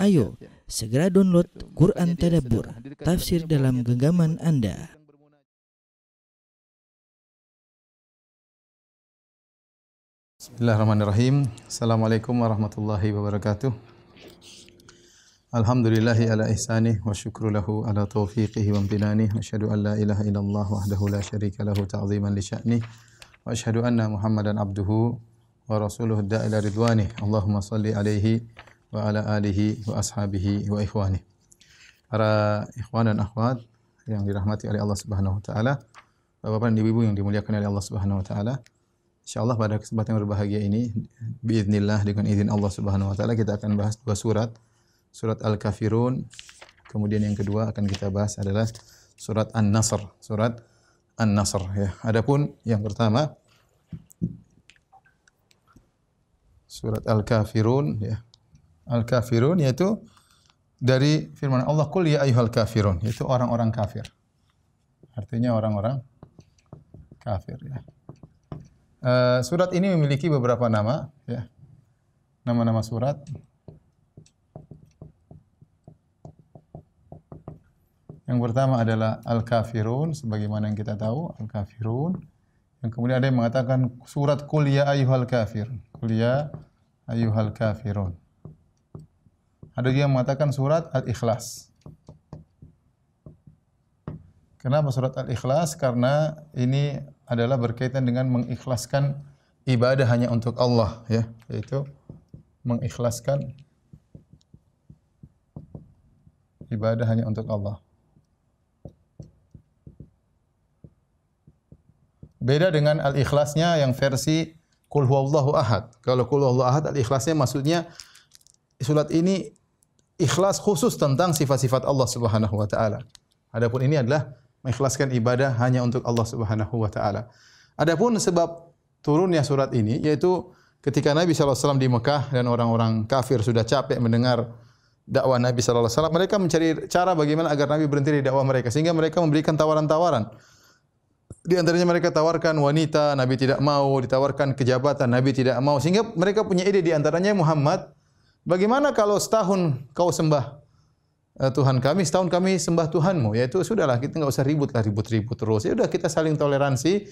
Ayo, segera download Quran Tadabbur, tafsir dalam genggaman Anda. Bismillahirrahmanirrahim. Assalamualaikum warahmatullahi wabarakatuh. Alhamdulillahi ala ihsani wa syukru lahu ala taufiqihi wa amtinani asyhadu an la ilaha illallah wahdahu la syarika lahu ta'ziman li sya'ni wa asyhadu anna Muhammadan abduhu wa rasuluhu da'ila ridwani. Allahumma salli alaihi wa ashabihi wa ikhwani. Para ikhwan dan akhwat yang dirahmati oleh Allah Subhanahu wa taala, Bapak-bapak dan Ibu-ibu yang dimuliakan oleh Allah Subhanahu wa taala. Insyaallah pada kesempatan yang berbahagia ini biiznillah dengan izin Allah Subhanahu wa taala kita akan bahas dua surat. Surat Al-Kafirun. Kemudian yang kedua akan kita bahas adalah surat An-Nasr, surat An-Nasr ya. Adapun yang pertama surat Al-Kafirun ya. Al-kafirun yaitu dari firman Allah kul ya ayyuhal kafirun yaitu orang-orang kafir. Artinya orang-orang kafir ya. Uh, surat ini memiliki beberapa nama ya. Nama-nama surat Yang pertama adalah Al-Kafirun sebagaimana yang kita tahu Al-Kafirun. Yang kemudian ada yang mengatakan surat Qul ya ayyuhal kafir. Qul ya ayyuhal kafirun. Ada juga yang mengatakan surat Al-Ikhlas. Kenapa surat Al-Ikhlas? Karena ini adalah berkaitan dengan mengikhlaskan ibadah hanya untuk Allah ya, yaitu mengikhlaskan ibadah hanya untuk Allah. Beda dengan al-ikhlasnya yang versi Qul huwallahu ahad. Kalau Qul huwallahu ahad al-ikhlasnya maksudnya surat ini ikhlas khusus tentang sifat-sifat Allah Subhanahu wa taala. Adapun ini adalah mengikhlaskan ibadah hanya untuk Allah Subhanahu wa taala. Adapun sebab turunnya surat ini yaitu ketika Nabi SAW di Mekah dan orang-orang kafir sudah capek mendengar dakwah Nabi SAW, mereka mencari cara bagaimana agar Nabi berhenti di dakwah mereka sehingga mereka memberikan tawaran-tawaran. Di antaranya mereka tawarkan wanita, Nabi tidak mau, ditawarkan kejabatan, Nabi tidak mau sehingga mereka punya ide di antaranya Muhammad Bagaimana kalau setahun kau sembah uh, Tuhan kami, setahun kami sembah Tuhanmu? Yaitu sudahlah kita nggak usah ribut lah ribut-ribut terus. Ya udah kita saling toleransi.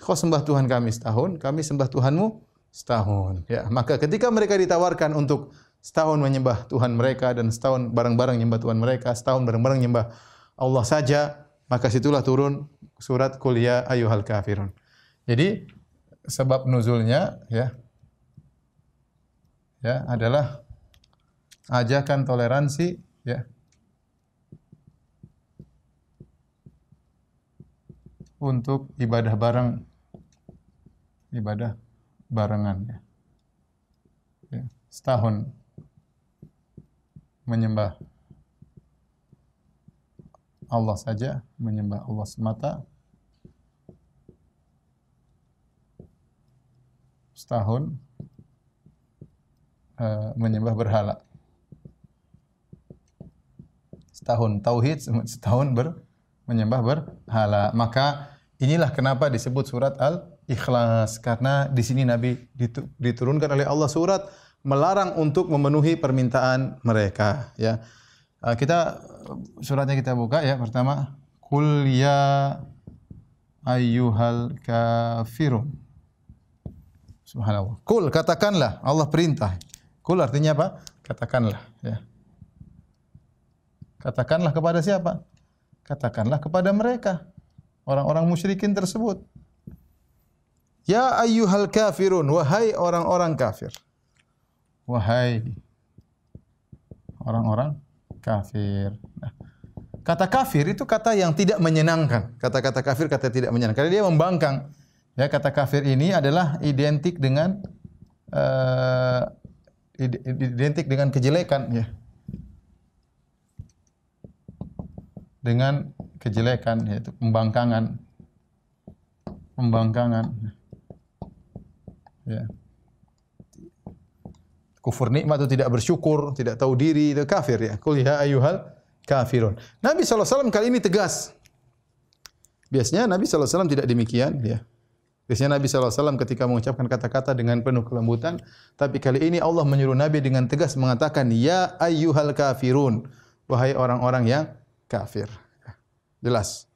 Kau sembah Tuhan kami setahun, kami sembah Tuhanmu setahun. Ya, maka ketika mereka ditawarkan untuk setahun menyembah Tuhan mereka dan setahun bareng-bareng menyembah Tuhan mereka, setahun bareng-bareng menyembah Allah saja, maka situlah turun surat kuliah ya ayuhal kafirun. Jadi sebab nuzulnya ya ya adalah ajakan toleransi ya untuk ibadah bareng ibadah barengan ya. ya setahun menyembah Allah saja menyembah Allah semata setahun Eh, menyembah berhala. Setahun tauhid, setahun ber menyembah berhala. Maka inilah kenapa disebut surat Al-Ikhlas karena di sini Nabi diturunkan oleh Allah surat melarang untuk memenuhi permintaan mereka ya. Eh, kita suratnya kita buka ya pertama kul ya ayyuhal kafirun. Subhanallah. Kul katakanlah Allah perintah. Kul artinya apa? Katakanlah, ya. Katakanlah kepada siapa? Katakanlah kepada mereka, orang-orang musyrikin tersebut. Ya ayyuhal kafirun, wahai orang-orang kafir. Wahai orang-orang kafir. Nah, kata kafir itu kata yang tidak menyenangkan. Kata-kata kafir kata tidak menyenangkan. Karena dia membangkang. Ya, kata kafir ini adalah identik dengan uh, identik dengan kejelekan ya. Dengan kejelekan yaitu pembangkangan. Pembangkangan. Ya. Kufur nikmat itu tidak bersyukur, tidak tahu diri, itu kafir ya. Qul ya ayyuhal kafirun. Nabi SAW kali ini tegas. Biasanya Nabi SAW tidak demikian ya. Biasanya Nabi SAW ketika mengucapkan kata-kata dengan penuh kelembutan, tapi kali ini Allah menyuruh Nabi dengan tegas mengatakan, Ya ayyuhal kafirun, wahai orang-orang yang kafir. Jelas.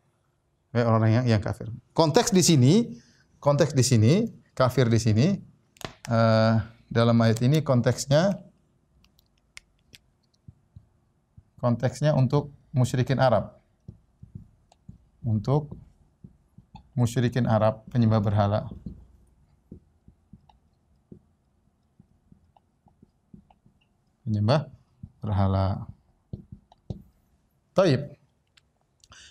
Wahai orang-orang yang, yang kafir. Konteks di sini, konteks di sini, kafir di sini, uh, dalam ayat ini konteksnya, konteksnya untuk musyrikin Arab. Untuk musyrikin Arab penyembah berhala. Penyembah berhala. Taib.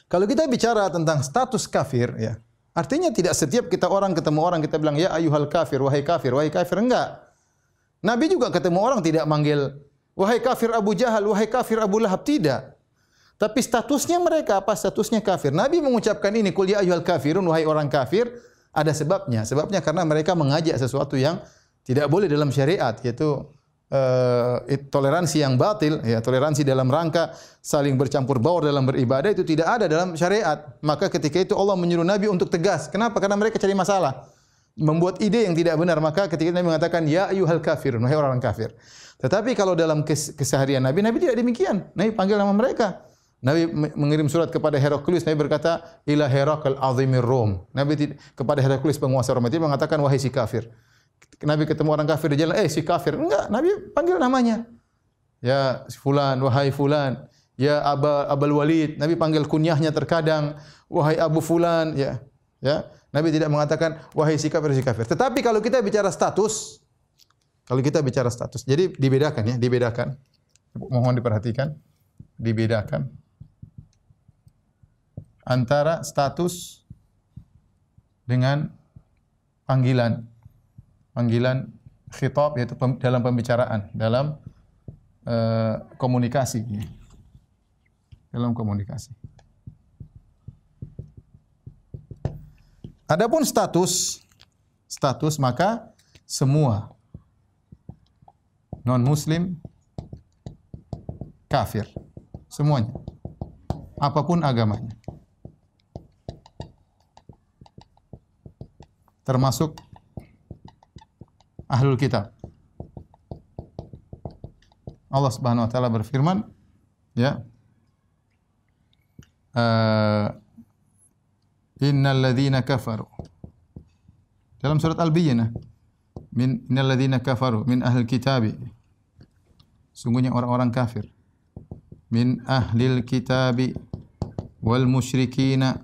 Kalau kita bicara tentang status kafir ya, artinya tidak setiap kita orang ketemu orang kita bilang ya ayuhal kafir, wahai kafir, wahai kafir enggak. Nabi juga ketemu orang tidak manggil wahai kafir Abu Jahal, wahai kafir Abu Lahab tidak. Tapi statusnya mereka apa? Statusnya kafir. Nabi mengucapkan ini, kul ya ayyuhal kafirun, wahai orang kafir, ada sebabnya. Sebabnya karena mereka mengajak sesuatu yang tidak boleh dalam syariat, yaitu uh, toleransi yang batil, ya toleransi dalam rangka saling bercampur baur dalam beribadah itu tidak ada dalam syariat. Maka ketika itu Allah menyuruh Nabi untuk tegas. Kenapa? Karena mereka cari masalah. Membuat ide yang tidak benar. Maka ketika Nabi mengatakan, Ya ayuhal kafirun, wahai orang kafir. Tetapi kalau dalam keseharian Nabi, Nabi tidak demikian. Nabi panggil nama mereka. Nabi mengirim surat kepada Heraklius. Nabi berkata, "Ila Herakl azimir Rom." Nabi kepada Heraklius penguasa Roma itu mengatakan, "Wahai si kafir." Nabi ketemu orang kafir di jalan, "Eh, si kafir." Enggak, Nabi panggil namanya. Ya fulan, wahai fulan. Ya Aba Abul Walid. Nabi panggil kunyahnya terkadang, "Wahai Abu fulan." Ya. Ya. Nabi tidak mengatakan, "Wahai si kafir, si kafir." Tetapi kalau kita bicara status, kalau kita bicara status, jadi dibedakan ya, dibedakan. Mohon diperhatikan, dibedakan antara status dengan panggilan. Panggilan khitab yaitu dalam pembicaraan, dalam uh, komunikasi. Dalam komunikasi. Adapun status status maka semua non muslim kafir semuanya apa pun agamanya termasuk ahlul kitab. Allah Subhanahu wa taala berfirman, ya. Uh, innal ladzina kafaru. Dalam surat Al-Bayyinah, min innal ladzina kafaru min ahlil kitabi. Sungguhnya orang-orang kafir min ahlil kitabi wal musyrikina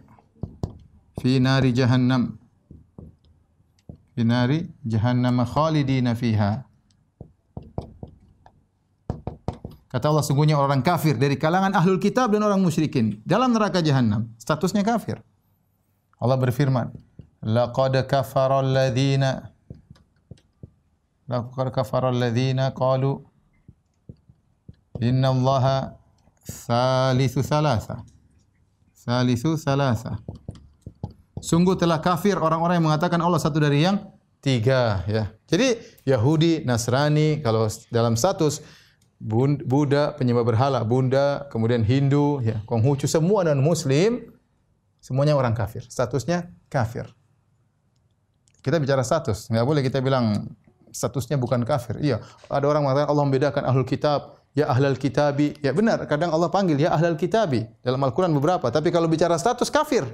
fi nari jahannam binari jahannam khalidina fiha. Kata Allah sungguhnya orang kafir dari kalangan ahlul kitab dan orang musyrikin dalam neraka jahanam. Statusnya kafir. Allah berfirman, "Laqad kafara alladziina Laqad kafara alladziina qalu Inna Allaha thalithu thalatha. Thalithu thalatha. Sungguh telah kafir orang-orang yang mengatakan Allah satu dari yang tiga ya. Jadi Yahudi, Nasrani kalau dalam status Buddha penyembah berhala, Bunda, kemudian Hindu, ya, Konghucu semua non muslim semuanya orang kafir. Statusnya kafir. Kita bicara status, nggak boleh kita bilang statusnya bukan kafir. Iya, ada orang mengatakan Allah membedakan ahlul kitab, ya ahlul kitabi. Ya benar, kadang Allah panggil ya ahlul kitabi dalam Al-Qur'an beberapa, tapi kalau bicara status kafir.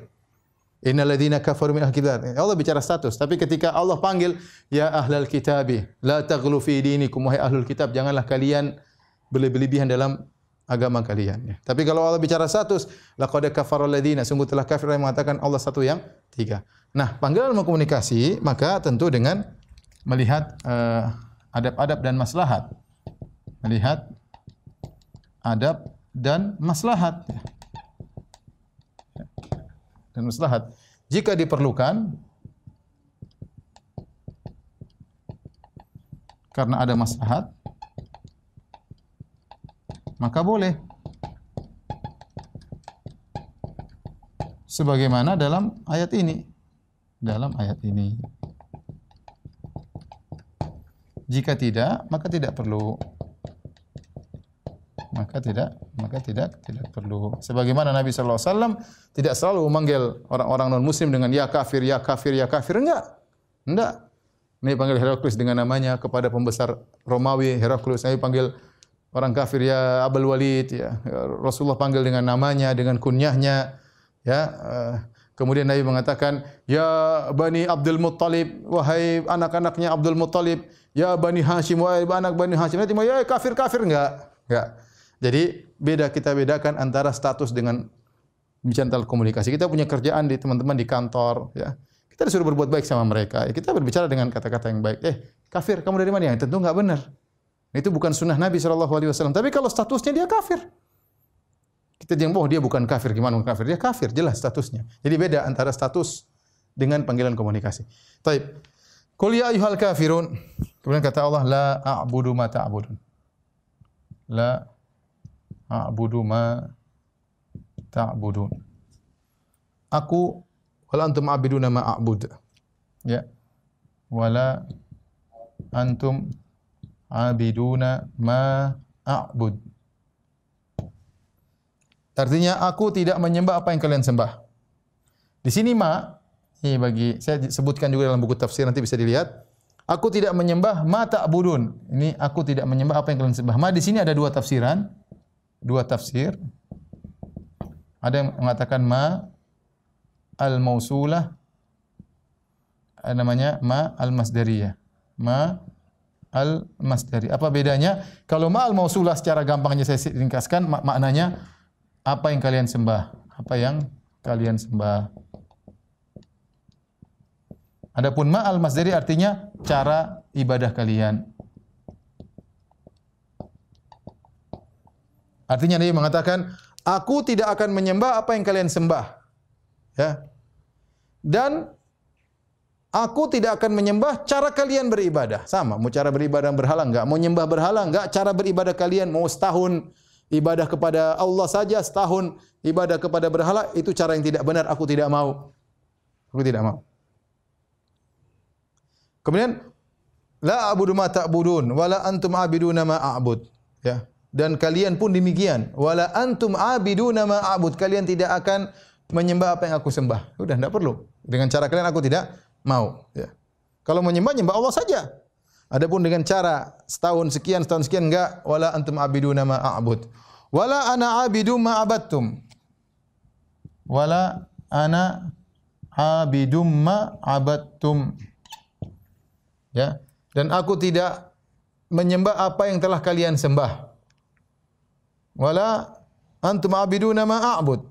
Innalladzina kafaru min kitab. Allah bicara status, tapi ketika Allah panggil ya ahlal kitabi, la taghlu fi dinikum wahai ahlul kitab, janganlah kalian berlebihan dalam agama kalian. Ya. Tapi kalau Allah bicara status, laqad kafara alladziina, sungguh telah kafir yang mengatakan Allah satu yang tiga. Nah, panggilan komunikasi maka tentu dengan melihat uh, adab-adab dan maslahat. Melihat adab dan maslahat. Ya dan maslahat. Jika diperlukan karena ada maslahat maka boleh. Sebagaimana dalam ayat ini. Dalam ayat ini. Jika tidak, maka tidak perlu maka tidak maka tidak tidak perlu sebagaimana Nabi sallallahu alaihi wasallam tidak selalu memanggil orang-orang non muslim dengan ya kafir ya kafir ya kafir enggak Enggak. Nabi panggil Heraklius dengan namanya kepada pembesar Romawi Heraklius. Nabi panggil orang kafir ya Abul Walid ya. Rasulullah panggil dengan namanya, dengan kunyahnya ya. Uh, kemudian Nabi mengatakan, "Ya Bani Abdul Muttalib, wahai anak-anaknya Abdul Muttalib, ya Bani Hashim, wahai anak Bani Hashim." Nanti ya kafir-kafir enggak? Enggak. Jadi beda kita bedakan antara status dengan bicara komunikasi. Kita punya kerjaan di teman-teman di kantor, ya. Kita disuruh berbuat baik sama mereka. Ya, kita berbicara dengan kata-kata yang baik. Eh, kafir, kamu dari mana? Ya, tentu enggak benar. Itu bukan sunnah Nabi Shallallahu Alaihi Wasallam. Tapi kalau statusnya dia kafir, kita jangan oh dia bukan kafir. Gimana bukan kafir? Dia kafir, jelas statusnya. Jadi beda antara status dengan panggilan komunikasi. Taib. Qul ya ayyuhal kafirun. Kemudian kata Allah, la a'budu ma ta'budun. La a'budu ma ta'budun. Aku wala antum a'biduna ma a'bud. Ya. Wala antum a'biduna ma a'bud. Artinya aku tidak menyembah apa yang kalian sembah. Di sini ma ini bagi saya sebutkan juga dalam buku tafsir nanti bisa dilihat. Aku tidak menyembah ma ta'budun. Ini aku tidak menyembah apa yang kalian sembah. Ma di sini ada dua tafsiran. Dua tafsir. Ada yang mengatakan ma al-mausulah namanya ma al-masdariyah. Ma al-masdari. Apa bedanya? Kalau ma al-mausulah secara gampangnya saya ringkaskan mak maknanya apa yang kalian sembah? Apa yang kalian sembah? Adapun ma al-masdari artinya cara ibadah kalian. Artinya Nabi mengatakan Aku tidak akan menyembah apa yang kalian sembah. Ya. Dan aku tidak akan menyembah cara kalian beribadah. Sama, mau cara beribadah berhala enggak? Mau nyembah berhala enggak? Cara beribadah kalian mau setahun ibadah kepada Allah saja, setahun ibadah kepada berhala, itu cara yang tidak benar, aku tidak mau. Aku tidak mau. Kemudian la a'budu ma ta'budun wala antum a'biduna ma a'bud. Ya dan kalian pun demikian. Wala antum abiduna ma abud. Kalian tidak akan menyembah apa yang aku sembah. Sudah tidak perlu. Dengan cara kalian aku tidak mau. Ya. Kalau menyembah nyembah Allah saja. Adapun dengan cara setahun sekian setahun sekian enggak wala antum abiduna ma a'bud. Wala ana abidu ma abattum. Wala ana abidum ma abattum. Ya. Dan aku tidak menyembah apa yang telah kalian sembah wala antum abiduna ma a'bud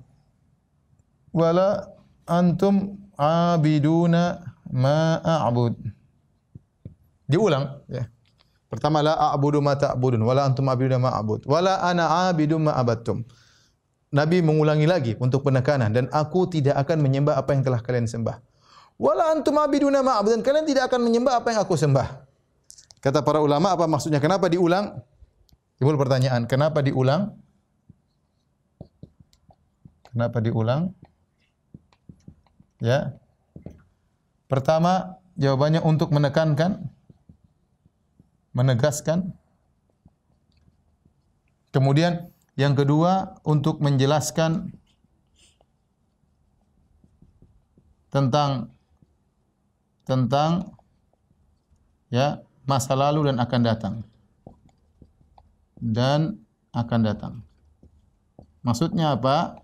wala antum abiduna ma a'bud diulang ya pertama la a'budu ma ta'budun wala antum abiduna ma a'bud wala ana abidu ma abattum Nabi mengulangi lagi untuk penekanan dan aku tidak akan menyembah apa yang telah kalian sembah. Wala antum abiduna ma dan kalian tidak akan menyembah apa yang aku sembah. Kata para ulama apa maksudnya? Kenapa diulang? Timbul pertanyaan, kenapa diulang? Kenapa diulang? Ya. Pertama, jawabannya untuk menekankan, menegaskan. Kemudian yang kedua untuk menjelaskan tentang tentang ya masa lalu dan akan datang dan akan datang. Maksudnya apa?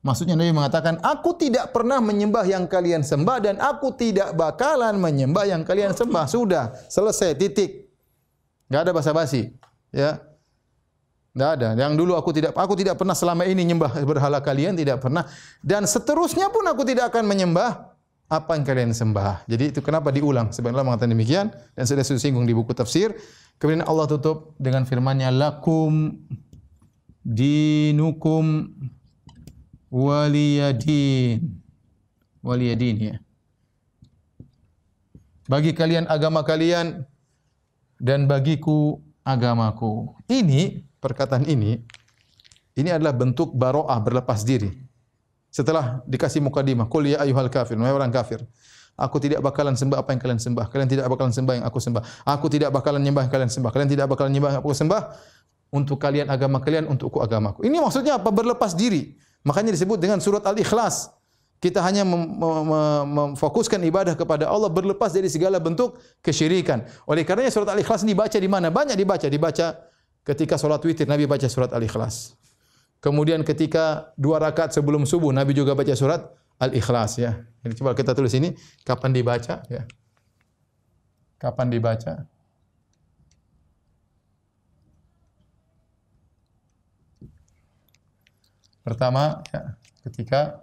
Maksudnya Nabi mengatakan, aku tidak pernah menyembah yang kalian sembah dan aku tidak bakalan menyembah yang kalian sembah. Sudah, selesai, titik. Enggak ada basa-basi. Ya. Enggak ada. Yang dulu aku tidak aku tidak pernah selama ini menyembah berhala kalian, tidak pernah. Dan seterusnya pun aku tidak akan menyembah apa yang kalian sembah. Jadi itu kenapa diulang? Sebenarnya mengatakan demikian dan sudah singgung di buku tafsir. Kemudian Allah tutup dengan firman-Nya lakum dinukum waliyadin. Waliyadin ya. Bagi kalian agama kalian dan bagiku agamaku. Ini perkataan ini ini adalah bentuk baroah berlepas diri. Setelah dikasih mukadimah, qul ya ayyuhal kafir, wahai orang kafir. Aku tidak bakalan sembah apa yang kalian sembah. Kalian tidak bakalan sembah yang aku sembah. Aku tidak bakalan nyembah yang kalian sembah. Kalian tidak bakalan nyembah yang aku sembah. Untuk kalian agama kalian, untukku agamaku. Ini maksudnya apa? Berlepas diri. Makanya disebut dengan surat Al-Ikhlas. kita hanya mem- mem- mem- memfokuskan ibadah kepada Allah berlepas dari segala bentuk kesyirikan. Oleh karenanya surat Al-Ikhlas ini dibaca di mana? Banyak dibaca, dibaca ketika sholat witir Nabi baca surat Al-Ikhlas. Kemudian ketika dua rakaat sebelum subuh Nabi juga baca surat Al-Ikhlas ya. Jadi coba kita tulis ini kapan dibaca ya. Kapan dibaca? Pertama ya, ketika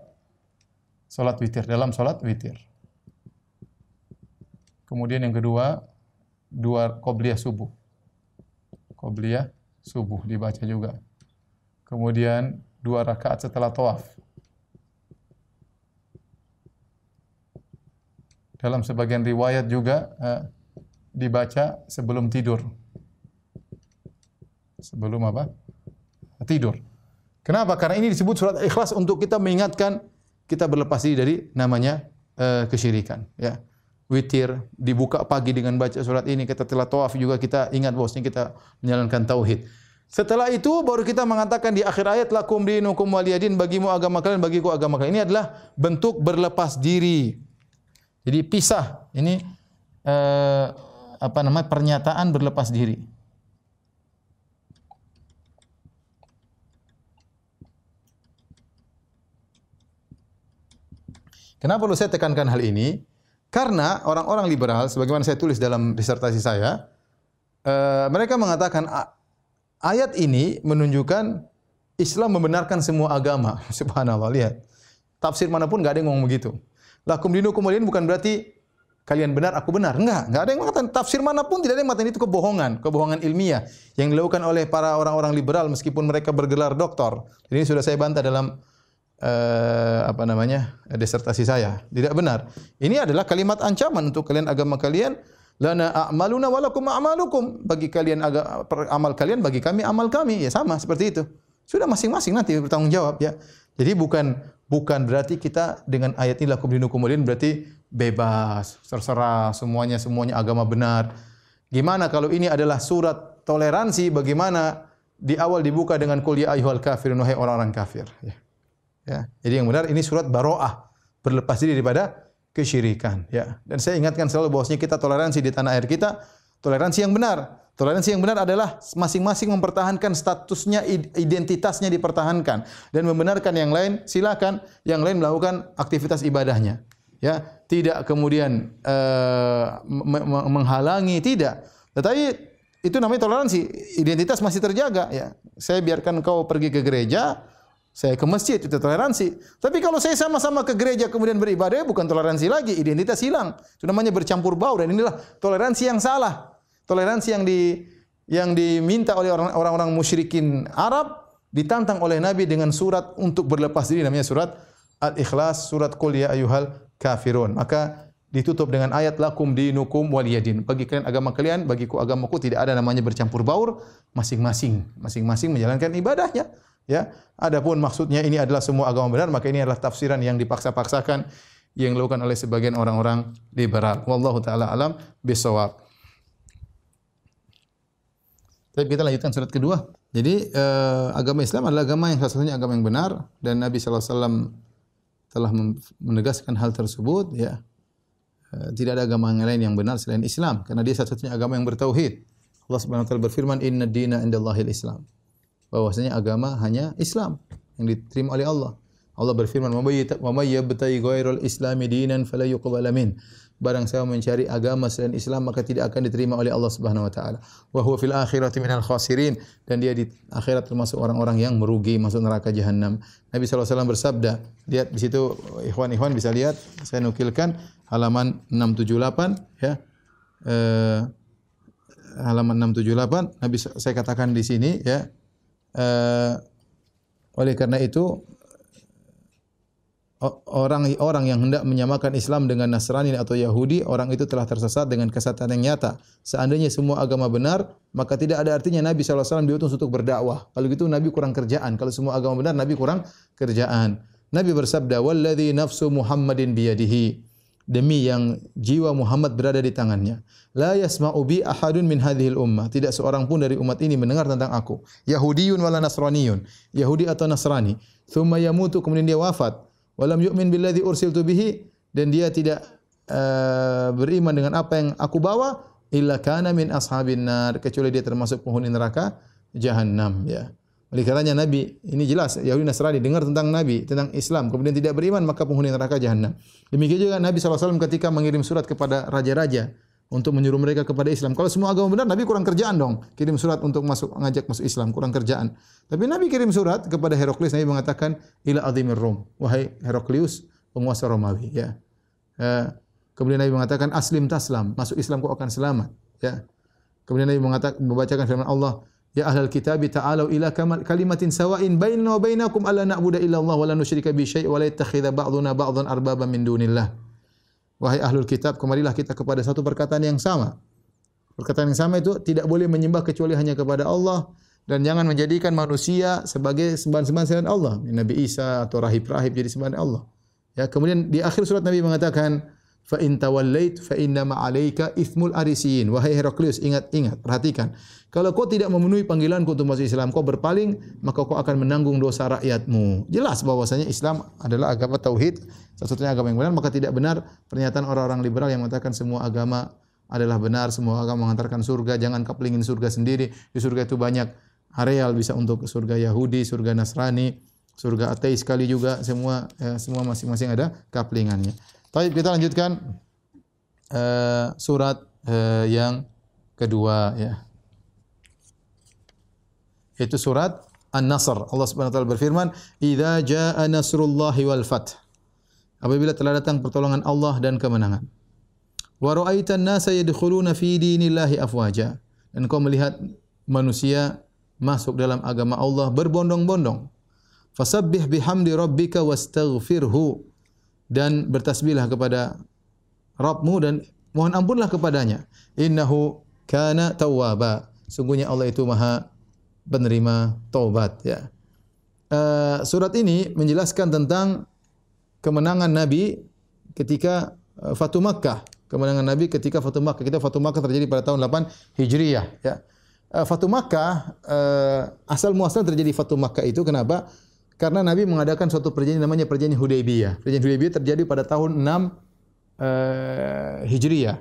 sholat witir dalam sholat witir. Kemudian yang kedua dua qobliyah subuh. Qobliyah subuh dibaca juga. Kemudian dua rakaat setelah tawaf. Dalam sebagian riwayat juga eh, dibaca sebelum tidur. Sebelum apa? Tidur. Kenapa? Karena ini disebut surat Ikhlas untuk kita mengingatkan kita berlepas diri dari namanya eh, kesyirikan. Ya. Witir dibuka pagi dengan baca surat ini kita telah tawaf juga kita ingat bosnya kita menjalankan tauhid. Setelah itu baru kita mengatakan di akhir ayat lakum dinukum waliyadin bagimu agama kalian bagiku agama kalian. Ini adalah bentuk berlepas diri. Jadi pisah. Ini eh, apa namanya pernyataan berlepas diri. Kenapa perlu saya tekankan hal ini? Karena orang-orang liberal, sebagaimana saya tulis dalam disertasi saya, eh, mereka mengatakan ayat ini menunjukkan Islam membenarkan semua agama. Subhanallah, lihat. Tafsir mana pun nggak ada yang ngomong begitu. Lakum dinukum waliyin bukan berarti kalian benar, aku benar. Enggak, enggak ada yang mengatakan tafsir mana pun tidak ada yang mengatakan itu kebohongan, kebohongan ilmiah yang dilakukan oleh para orang-orang liberal meskipun mereka bergelar doktor. Ini sudah saya bantah dalam uh, apa namanya disertasi saya. Tidak benar. Ini adalah kalimat ancaman untuk kalian agama kalian. Lana a'maluna walakum a'malukum. Bagi kalian aga, amal kalian, bagi kami amal kami. Ya sama seperti itu. Sudah masing-masing nanti bertanggung jawab ya. Jadi bukan bukan berarti kita dengan ayat ini lakum dinukum berarti bebas, terserah semuanya semuanya agama benar. Gimana kalau ini adalah surat toleransi bagaimana di awal dibuka dengan kul ya ayyuhal kafirun wahai orang-orang kafir ya. Ya. Jadi yang benar ini surat baroah, berlepas diri daripada kesyirikan. Ya. Dan saya ingatkan selalu bahwasanya kita toleransi di tanah air kita, toleransi yang benar. Toleransi yang benar adalah masing-masing mempertahankan statusnya, identitasnya dipertahankan dan membenarkan yang lain silakan yang lain melakukan aktivitas ibadahnya. Ya, tidak kemudian uh, menghalangi tidak. Tetapi itu namanya toleransi, identitas masih terjaga ya. Saya biarkan kau pergi ke gereja, saya ke masjid itu toleransi. Tapi kalau saya sama-sama ke gereja kemudian beribadah bukan toleransi lagi, identitas hilang. Itu namanya bercampur bau dan inilah toleransi yang salah. Toleransi yang di yang diminta oleh orang-orang musyrikin Arab ditantang oleh Nabi dengan surat untuk berlepas diri namanya surat Al-Ikhlas, surat Qul ya ayyuhal kafirun. Maka ditutup dengan ayat lakum dinukum waliyadin. Bagi kalian agama kalian, bagiku agamaku tidak ada namanya bercampur baur, masing-masing masing-masing menjalankan ibadahnya. Ya, adapun maksudnya ini adalah semua agama benar, maka ini adalah tafsiran yang dipaksa-paksakan yang dilakukan oleh sebagian orang-orang liberal. Wallahu taala alam bisawab. Tapi kita lanjutkan surat kedua. Jadi eh, agama Islam adalah agama yang satu-satunya agama yang benar dan Nabi wasallam telah menegaskan hal tersebut ya. Eh, tidak ada agama yang lain yang benar selain Islam karena dia satu-satunya agama yang bertauhid. Allah Subhanahu wa taala berfirman, "Inna dina indallahil Islam." Bahwasanya agama hanya Islam yang diterima oleh Allah. Allah berfirman, "Wa may yabtaghi ghairal islami dinan fala yuqbal min." Barang siapa mencari agama selain Islam maka tidak akan diterima oleh Allah Subhanahu wa taala. Wa huwa fil akhirati minal khasirin dan dia di akhirat termasuk orang-orang yang merugi masuk neraka jahanam. Nabi wasallam bersabda, lihat di situ ikhwan-ikhwan bisa lihat saya nukilkan halaman 678 ya. Eh, halaman 678 Nabi saya katakan di sini ya Uh, oleh karena itu orang-orang yang hendak menyamakan Islam dengan Nasrani atau Yahudi, orang itu telah tersesat dengan kesesatan yang nyata. Seandainya semua agama benar, maka tidak ada artinya Nabi SAW diutus untuk berdakwah. Kalau gitu Nabi kurang kerjaan. Kalau semua agama benar, Nabi kurang kerjaan. Nabi bersabda, "Walladzi nafsu Muhammadin biyadihi." Demi yang jiwa Muhammad berada di tangannya. La yasma'u bi ahadun min hadhil ummah. Tidak seorang pun dari umat ini mendengar tentang aku. Yahudiyun wala Nasraniyun. Yahudi atau Nasrani. Thumma yamutu kemudian dia wafat. walam yu'min billadzi ursiltu bihi dan dia tidak uh, beriman dengan apa yang aku bawa illa kana min ashabin nar kecuali dia termasuk penghuni neraka jahanam ya. Oleh karenanya Nabi ini jelas Yahudi Nasrani dengar tentang Nabi, tentang Islam, kemudian tidak beriman maka penghuni neraka jahanam. Demikian juga Nabi SAW ketika mengirim surat kepada raja-raja untuk menyuruh mereka kepada Islam. Kalau semua agama benar, Nabi kurang kerjaan dong. Kirim surat untuk masuk ngajak masuk Islam, kurang kerjaan. Tapi Nabi kirim surat kepada Heraklius, Nabi mengatakan, "Ila azimir Rom." Wahai Heraklius, penguasa Romawi, ya. Uh, kemudian Nabi mengatakan, "Aslim taslam." Masuk Islam kau akan selamat, ya. Kemudian Nabi mengatakan membacakan firman Allah, Ya ahlal kitab ta'alu ila kalimatin sawa'in bainana wa bainakum alla na'budu illa Allah wa la nusyrika bi syai' wa la yattakhidha ba'duna ba'dhan arbaba min dunillah. Wahai ahlul kitab, kemarilah kita kepada satu perkataan yang sama. Perkataan yang sama itu tidak boleh menyembah kecuali hanya kepada Allah dan jangan menjadikan manusia sebagai sembahan-sembahan selain Allah. Nabi Isa atau rahib-rahib jadi sembahan Allah. Ya, kemudian di akhir surat Nabi mengatakan, fa in tawallait fa inna ma alayka ithmul arisiyin wahai Heraklius ingat ingat perhatikan. Kalau kau tidak memenuhi panggilanku untuk masuk Islam kau berpaling maka kau akan menanggung dosa rakyatmu. Jelas bahwasanya Islam adalah agama tauhid satu-satunya agama yang benar maka tidak benar pernyataan orang-orang liberal yang mengatakan semua agama adalah benar semua agama mengantarkan surga jangan kaplingin surga sendiri di surga itu banyak areal bisa untuk surga Yahudi surga Nasrani surga ateis sekali juga semua ya, semua masing-masing ada kaplingannya Baik, kita lanjutkan uh, surat uh, yang kedua ya. Itu surat An-Nasr. Allah Subhanahu wa taala berfirman, "Idza jaa nasrullahi wal fath." Apabila telah datang pertolongan Allah dan kemenangan. Wa ra'aitan nasa yadkhuluna fi dinillahi afwaja. Dan kau melihat manusia masuk dalam agama Allah berbondong-bondong. Fasabbih bihamdi rabbika wastaghfirhu dan bertasbihlah kepada Rabbmu dan mohon ampunlah kepadanya. Innahu kana tawwaba. Sungguhnya Allah itu Maha penerima taubat ya. Uh, surat ini menjelaskan tentang kemenangan Nabi ketika uh, Fatu Makkah. Kemenangan Nabi ketika Fatu Makkah. Kita Fatu Makkah terjadi pada tahun 8 Hijriyah ya. Uh, Fatu Makkah uh, asal muasal terjadi Fatu Makkah itu kenapa? Karena Nabi mengadakan suatu perjanjian namanya perjanjian Hudaybiyah. Perjanjian Hudaybiyah terjadi pada tahun 6 uh, eh, Hijriyah.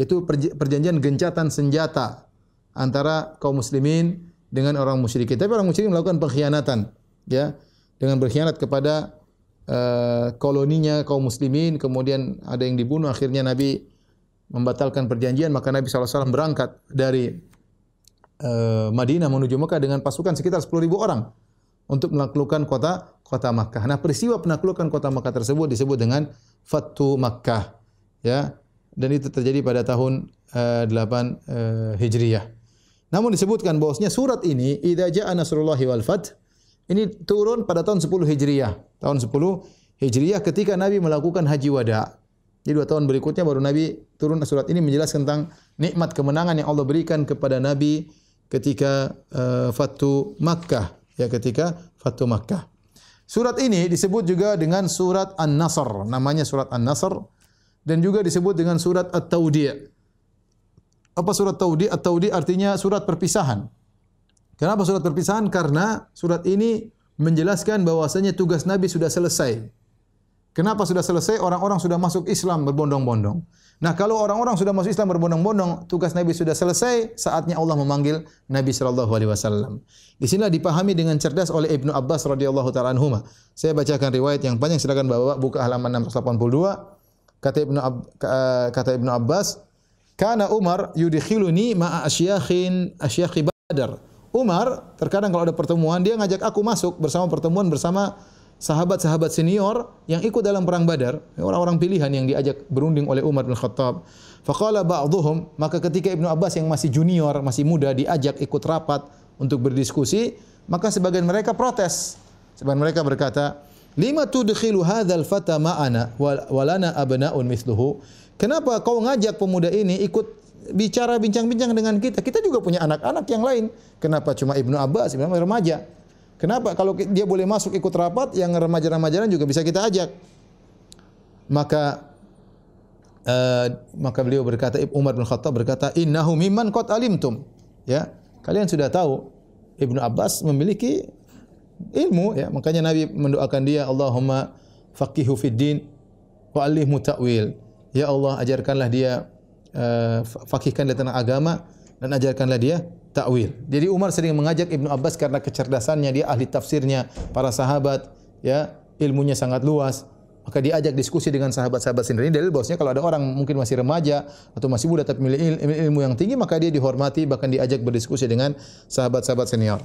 Itu perjanjian gencatan senjata antara kaum muslimin dengan orang musyrikin. Tapi orang musyrikin melakukan pengkhianatan, ya, dengan berkhianat kepada uh, koloninya kaum muslimin, kemudian ada yang dibunuh, akhirnya Nabi membatalkan perjanjian, maka Nabi SAW berangkat dari uh, Madinah menuju Mekah dengan pasukan sekitar 10.000 orang untuk menaklukkan kota kota Makkah. Nah, peristiwa penaklukan kota Makkah tersebut disebut dengan Fatu Makkah. Ya. Dan itu terjadi pada tahun uh, 8 uh, Hijriyah. Namun disebutkan bahwasanya surat ini idza jaa nasrullahi wal fath ini turun pada tahun 10 Hijriyah. Tahun 10 Hijriyah ketika Nabi melakukan haji wada. Jadi dua tahun berikutnya baru Nabi turun surat ini menjelaskan tentang nikmat kemenangan yang Allah berikan kepada Nabi ketika uh, Fatu Makkah ya ketika Fatu Makkah. Surat ini disebut juga dengan surat An-Nasr, namanya surat An-Nasr dan juga disebut dengan surat At-Taudi'. Apa surat Taudi'? At-Taudi' artinya surat perpisahan. Kenapa surat perpisahan? Karena surat ini menjelaskan bahwasanya tugas Nabi sudah selesai. Kenapa sudah selesai? Orang-orang sudah masuk Islam berbondong-bondong. Nah, kalau orang-orang sudah masuk Islam berbondong-bondong, tugas Nabi sudah selesai, saatnya Allah memanggil Nabi sallallahu alaihi wasallam. Di sinilah dipahami dengan cerdas oleh Ibnu Abbas radhiyallahu taala anhuma. Saya bacakan riwayat yang panjang silakan Bapak buka halaman 682. Kata Ibnu Ab, kata Ibnu Abbas, "Kana Umar yudkhiluni ma'a asyakhin asyakhi Badar." Umar terkadang kalau ada pertemuan dia ngajak aku masuk bersama pertemuan bersama sahabat-sahabat senior yang ikut dalam perang Badar, orang-orang pilihan yang diajak berunding oleh Umar bin Khattab. Faqala ba'dhum, maka ketika Ibnu Abbas yang masih junior, masih muda diajak ikut rapat untuk berdiskusi, maka sebagian mereka protes. Sebagian mereka berkata, "Lima tudkhilu hadzal fata ma'ana wa lana abna'un mithluhu?" Kenapa kau ngajak pemuda ini ikut bicara bincang-bincang dengan kita? Kita juga punya anak-anak yang lain. Kenapa cuma Ibnu Abbas, Ibnu Abbas remaja? Kenapa? Kalau dia boleh masuk ikut rapat, yang remaja-remaja juga bisa kita ajak. Maka uh, maka beliau berkata, Umar bin Khattab berkata, Innahu mimman qad alimtum. Ya, kalian sudah tahu Ibnu Abbas memiliki ilmu ya makanya Nabi mendoakan dia Allahumma faqihu fid din wa allimhu ta'wil. Ya Allah, ajarkanlah dia uh, fakihkan dia tentang agama dan ajarkanlah dia ta'wil. Jadi Umar sering mengajak Ibnu Abbas karena kecerdasannya, dia ahli tafsirnya, para sahabat, ya, ilmunya sangat luas. Maka diajak diskusi dengan sahabat-sahabat sendiri. Dalil bahwasanya kalau ada orang mungkin masih remaja atau masih muda tapi memiliki ilmu yang tinggi, maka dia dihormati bahkan diajak berdiskusi dengan sahabat-sahabat senior.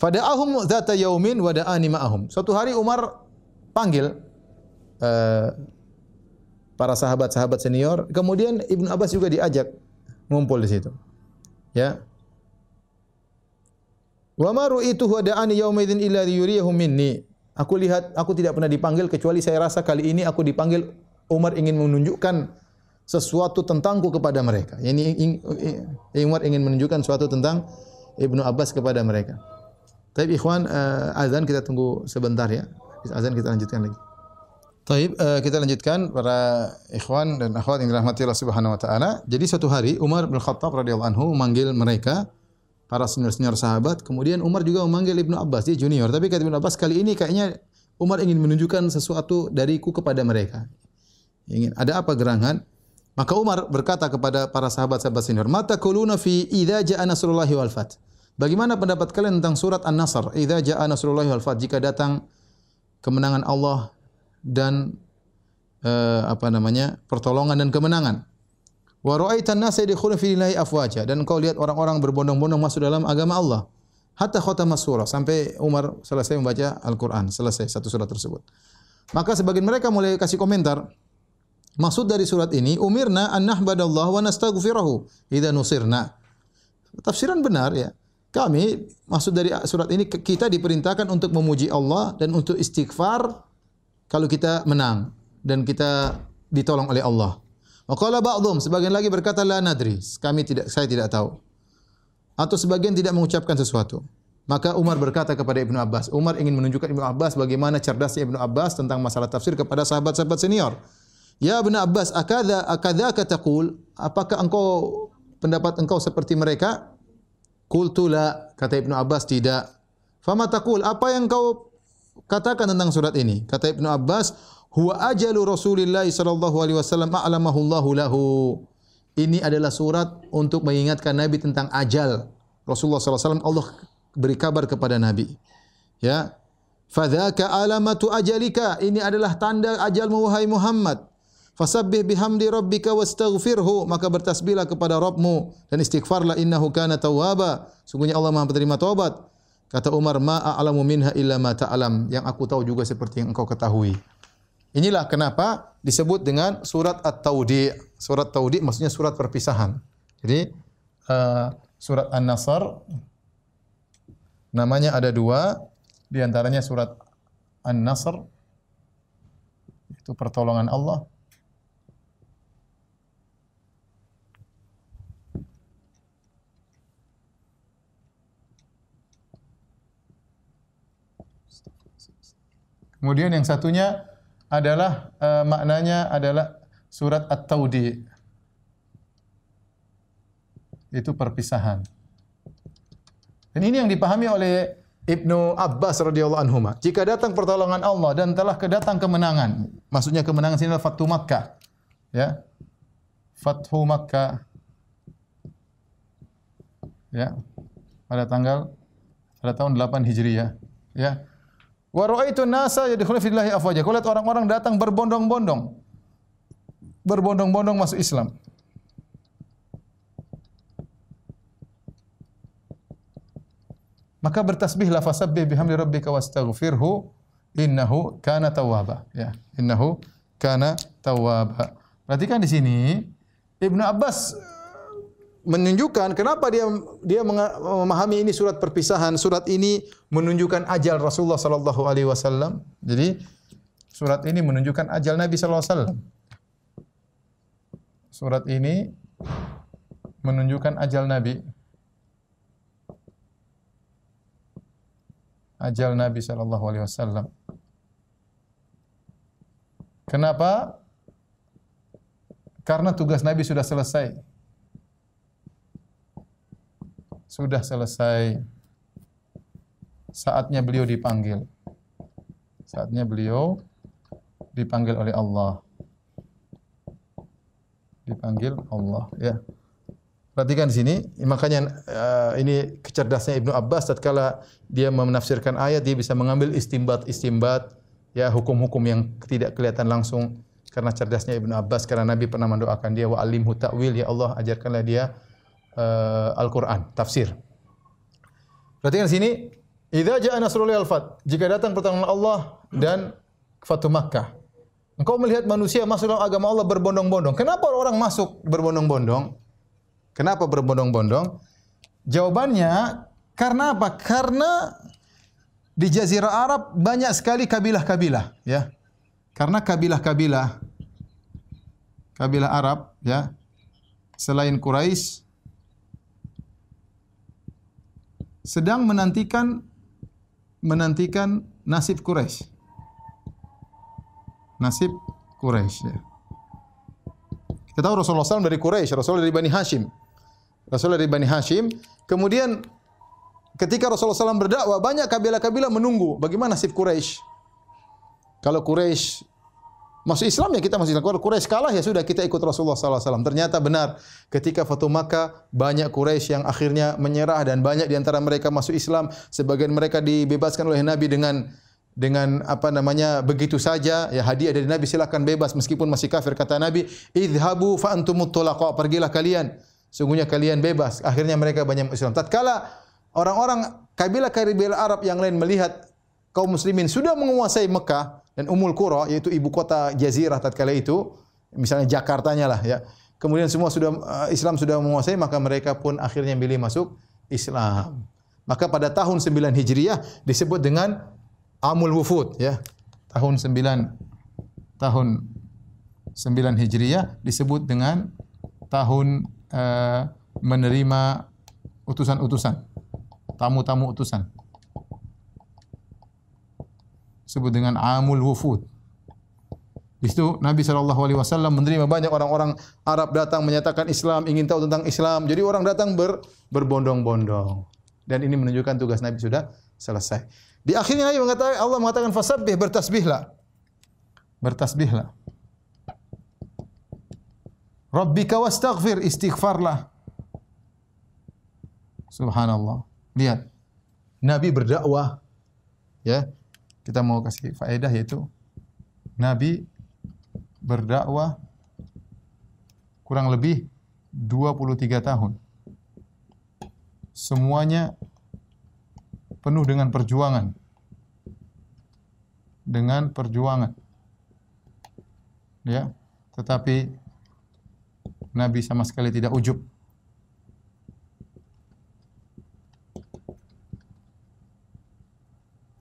Fada'ahum dzata yaumin wa ma'ahum. Suatu hari Umar panggil uh, para sahabat-sahabat senior, kemudian Ibnu Abbas juga diajak ngumpul di situ. Ya. Wa ma ru'ituhu da'ani yauma idzin illa yuriyahum minni. Aku lihat, aku tidak pernah dipanggil kecuali saya rasa kali ini aku dipanggil Umar ingin menunjukkan sesuatu tentangku kepada mereka. Ini Umar ingin menunjukkan sesuatu tentang Ibnu Abbas kepada mereka. Tapi ikhwan uh, azan kita tunggu sebentar ya. Azan kita lanjutkan lagi. Taib uh, kita lanjutkan para ikhwan dan akhwat yang dirahmati Allah Subhanahu wa taala. Jadi suatu hari Umar bin Khattab radhiyallahu anhu memanggil mereka para senior-senior sahabat. Kemudian Umar juga memanggil Ibnu Abbas, dia junior. Tapi kata Ibnu Abbas kali ini kayaknya Umar ingin menunjukkan sesuatu dariku kepada mereka. Ingin ada apa gerangan? Maka Umar berkata kepada para sahabat-sahabat senior, "Mata kuluna fi idza ja'a nasrullahi wal fath." Bagaimana pendapat kalian tentang surat An-Nasr? Idza ja'a nasrullahi wal fath, jika datang kemenangan Allah dan uh, apa namanya? pertolongan dan kemenangan. Wa ra'aitan nasa yadkhuluna fi dinillahi afwaja dan engkau lihat orang-orang berbondong-bondong masuk dalam agama Allah. Hatta khatama surah sampai Umar selesai membaca Al-Qur'an, selesai satu surat tersebut. Maka sebagian mereka mulai kasih komentar. Maksud dari surat ini umirna an nahbadallah wa nastaghfirahu idza nusirna. Tafsiran benar ya. Kami maksud dari surat ini kita diperintahkan untuk memuji Allah dan untuk istighfar kalau kita menang dan kita ditolong oleh Allah. Wa qala ba'dhum, sebagian lagi berkata la nadri, kami tidak saya tidak tahu. Atau sebagian tidak mengucapkan sesuatu. Maka Umar berkata kepada Ibnu Abbas, Umar ingin menunjukkan Ibnu Abbas bagaimana cerdasnya Ibnu Abbas tentang masalah tafsir kepada sahabat-sahabat senior. Ya Ibnu Abbas, akadha akadzaka taqul? Apakah engkau pendapat engkau seperti mereka? Qultu la, kata Ibnu Abbas tidak. Fama taqul? Apa yang kau katakan tentang surat ini? Kata Ibnu Abbas, huwa ajalu Rasulillah sallallahu alaihi wasallam a'lamahu Allahu lahu. Ini adalah surat untuk mengingatkan Nabi tentang ajal. Rasulullah SAW Allah beri kabar kepada Nabi. Ya. Fadzaka alamatu ajalika. Ini adalah tanda ajalmu wahai Muhammad. Fasabbih bihamdi rabbika wastaghfirhu. Maka bertasbihlah kepada Rabbmu dan istighfarlah innahu kana tawwaba. Sungguhnya Allah Maha penerima taubat. Kata Umar, "Ma a'lamu minha illa ma ta'lam." Yang aku tahu juga seperti yang engkau ketahui. Inilah kenapa disebut dengan surat At-Taudi. Surat Taudi maksudnya surat perpisahan. Jadi uh, surat An-Nasr namanya ada dua, di antaranya surat An-Nasr itu pertolongan Allah. Kemudian yang satunya adalah uh, maknanya adalah surat At-Taudi. Itu perpisahan. Dan ini yang dipahami oleh Ibnu Abbas radhiyallahu anhu. Jika datang pertolongan Allah dan telah kedatang kemenangan, maksudnya kemenangan sini adalah Fathu Makkah. Ya. Fathu Makkah. Ya. Pada tanggal pada tahun 8 Hijriah, ya. Wa ra'aitu nasa yadkhuluna fi dinillahi afwaja. Kau lihat orang-orang datang berbondong-bondong. Berbondong-bondong masuk Islam. Maka bertasbihlah fasabbih bihamdi rabbika wastaghfirhu innahu kana tawwaba. Ya, innahu kana tawwaba. Perhatikan di sini Ibnu Abbas menunjukkan kenapa dia dia memahami ini surat perpisahan. Surat ini menunjukkan ajal Rasulullah sallallahu alaihi wasallam. Jadi surat ini menunjukkan ajal Nabi sallallahu alaihi wasallam. Surat ini menunjukkan ajal Nabi. Ajal Nabi sallallahu alaihi wasallam. Kenapa? Karena tugas Nabi sudah selesai sudah selesai. Saatnya beliau dipanggil. Saatnya beliau dipanggil oleh Allah. Dipanggil Allah, ya. Perhatikan di sini, makanya uh, ini kecerdasnya Ibnu Abbas tatkala dia menafsirkan ayat dia bisa mengambil istimbat-istimbat ya hukum-hukum yang tidak kelihatan langsung karena cerdasnya Ibnu Abbas karena Nabi pernah mendoakan dia wa alimhu ta'wil ya Allah ajarkanlah dia uh, Al-Qur'an, tafsir. Perhatikan sini, idza ja'a nasrullahi al-fath, jika datang pertolongan Allah dan Fatu Makkah. Engkau melihat manusia masuk dalam agama Allah berbondong-bondong. Kenapa orang masuk berbondong-bondong? Kenapa berbondong-bondong? Jawabannya karena apa? Karena di Jazirah Arab banyak sekali kabilah-kabilah, ya. Karena kabilah-kabilah kabilah Arab, ya. Selain Quraisy sedang menantikan menantikan nasib Quraisy. Nasib Quraisy ya. Kita tahu Rasulullah SAW dari Quraisy, Rasulullah dari Bani Hashim. Rasulullah dari Bani Hashim. Kemudian ketika Rasulullah SAW berdakwah, banyak kabilah-kabilah menunggu bagaimana nasib Quraisy. Kalau Quraisy masuk Islam ya kita masuk Islam. Quraisy kalah ya sudah kita ikut Rasulullah SAW. Ternyata benar ketika Fatu Makkah banyak Quraisy yang akhirnya menyerah dan banyak di antara mereka masuk Islam. Sebagian mereka dibebaskan oleh Nabi dengan dengan apa namanya begitu saja ya hadiah dari Nabi silakan bebas meskipun masih kafir kata Nabi idhabu fa antumut pergilah kalian sungguhnya kalian bebas. Akhirnya mereka banyak Islam. Tatkala orang-orang kabilah-kabilah Arab yang lain melihat kaum muslimin sudah menguasai Mekah dan Umul Qura yaitu ibu kota jazirah tatkala itu, misalnya Jakartanya lah ya. Kemudian semua sudah eh, Islam sudah menguasai maka mereka pun akhirnya pilih masuk Islam. Maka pada tahun 9 Hijriah disebut dengan Amul Wufud ya. Tahun 9 tahun 9 Hijriah disebut dengan tahun uh, menerima utusan-utusan, tamu-tamu utusan. Sebut dengan amul wufud. Di situ Nabi Shallallahu Alaihi Wasallam menerima banyak orang-orang Arab datang menyatakan Islam, ingin tahu tentang Islam. Jadi orang datang ber, berbondong-bondong. Dan ini menunjukkan tugas Nabi sudah selesai. Di akhirnya Nabi mengatakan Allah mengatakan fasabbih bertasbihlah. Bertasbihlah. Rabbika wastaghfir, istighfarlah. Subhanallah. Lihat. Nabi berdakwah ya. Kita mau kasih faedah yaitu Nabi berdakwah kurang lebih 23 tahun. Semuanya penuh dengan perjuangan. Dengan perjuangan. Ya, tetapi Nabi sama sekali tidak ujub.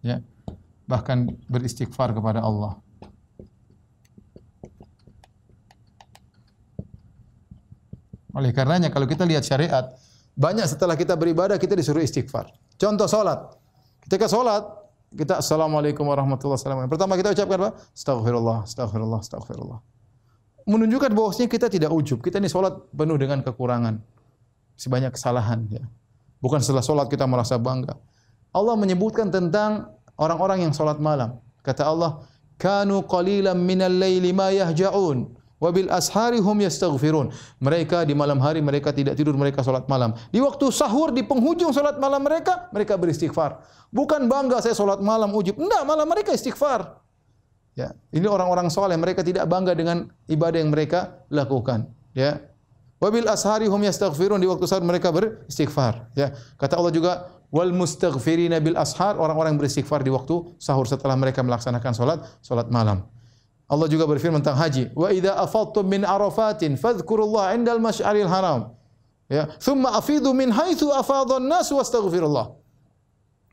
Ya. Bahkan beristighfar kepada Allah. Oleh karenanya kalau kita lihat syariat, banyak setelah kita beribadah kita disuruh istighfar. Contoh salat. Ketika salat, kita assalamualaikum warahmatullahi wabarakatuh. Pertama kita ucapkan apa? Astaghfirullah, astaghfirullah, astaghfirullah menunjukkan bahwasanya kita tidak ujub. Kita ini sholat penuh dengan kekurangan. Sebanyak kesalahan. Ya. Bukan setelah sholat kita merasa bangga. Allah menyebutkan tentang orang-orang yang sholat malam. Kata Allah, Kanu qalilan minal layli ma yahja'un. Wabil ashari hum yastaghfirun. Mereka di malam hari mereka tidak tidur, mereka salat malam. Di waktu sahur di penghujung salat malam mereka, mereka beristighfar. Bukan bangga saya salat malam ujub. Enggak, malam mereka istighfar. Ya, ini orang-orang soleh, mereka tidak bangga dengan ibadah yang mereka lakukan. Ya, wabil ashari hum yastaghfirun di waktu sahur mereka beristighfar. Ya, kata Allah juga wal mustaghfirina bil ashar orang-orang yang beristighfar di waktu sahur setelah mereka melaksanakan salat salat malam. Allah juga berfirman tentang haji, wa idza afadtum min arafatin fadhkurullah indal masy'aril haram. Ya, thumma afidu min haitsu afadha an-nas wastaghfirullah.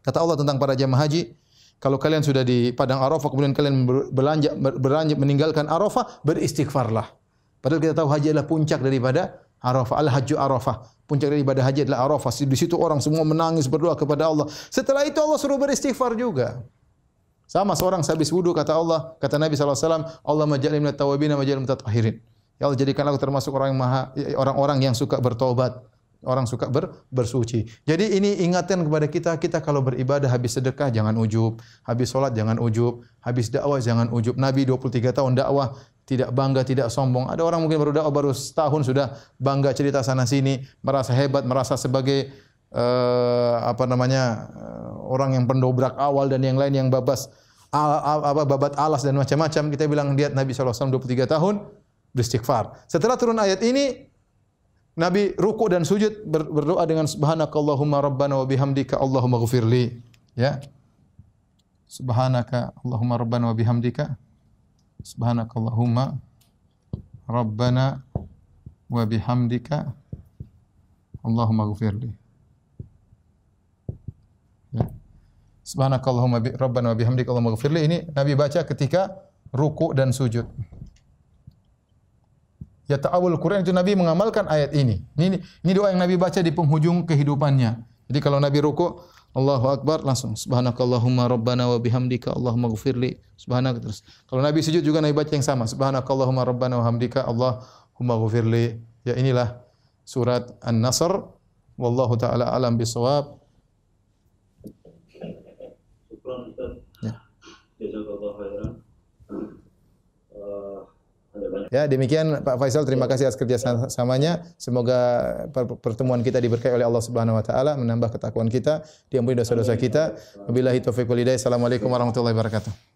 Kata Allah tentang para jemaah haji, kalau kalian sudah di padang Arafah kemudian kalian beranjak beranjak meninggalkan Arafah, beristighfarlah. Padahal kita tahu haji adalah puncak daripada Arafah. Al-Hajju Arafah. Puncak daripada haji adalah Arafah. Di situ orang semua menangis berdoa kepada Allah. Setelah itu Allah suruh beristighfar juga. Sama seorang sehabis wudu kata Allah, kata Nabi SAW, Allah majalil minat tawabina majalil mutatahhirin. Ya Allah jadikan aku termasuk orang yang maha orang-orang yang suka bertobat. orang suka ber, bersuci. Jadi ini ingatan kepada kita, kita kalau beribadah habis sedekah jangan ujub, habis sholat jangan ujub, habis dakwah jangan ujub. Nabi 23 tahun dakwah tidak bangga, tidak sombong. Ada orang mungkin baru dakwah baru setahun sudah bangga cerita sana sini, merasa hebat, merasa sebagai uh, apa namanya uh, orang yang pendobrak awal dan yang lain yang babas apa babat alas dan macam-macam. Kita bilang lihat Nabi SAW 23 tahun beristighfar. Setelah turun ayat ini Nabi ruku dan sujud berdoa dengan subhanakallahumma rabbana wa bihamdika Allahumma ghfirli. Ya. Subhanaka Allahumma rabbana wa bihamdika. Subhanakallahumma rabbana wa bihamdika Allahumma ghfirli. Ya. Subhanakallahumma rabbana wa bihamdika Allahumma ghfirli ini Nabi baca ketika ruku dan sujud ya ta'awul Quran itu Nabi mengamalkan ayat ini. Ini ini doa yang Nabi baca di penghujung kehidupannya. Jadi kalau Nabi ruku Allahu Akbar langsung subhanakallahumma rabbana wa bihamdika Allahumma ghfirli subhanak terus. Kalau Nabi sujud juga Nabi baca yang sama subhanakallahumma rabbana wa hamdika Allahumma ghfirli. Ya inilah surat An-Nasr wallahu taala alam bisawab. Ya. Jazakallahu khairan. Ya, demikian Pak Faisal terima kasih atas kerjasamanya. Semoga pertemuan kita diberkahi oleh Allah Subhanahu wa taala, menambah ketakwaan kita, diampuni dosa-dosa kita. Wabillahi taufiq wal hidayah. Assalamualaikum warahmatullahi wabarakatuh.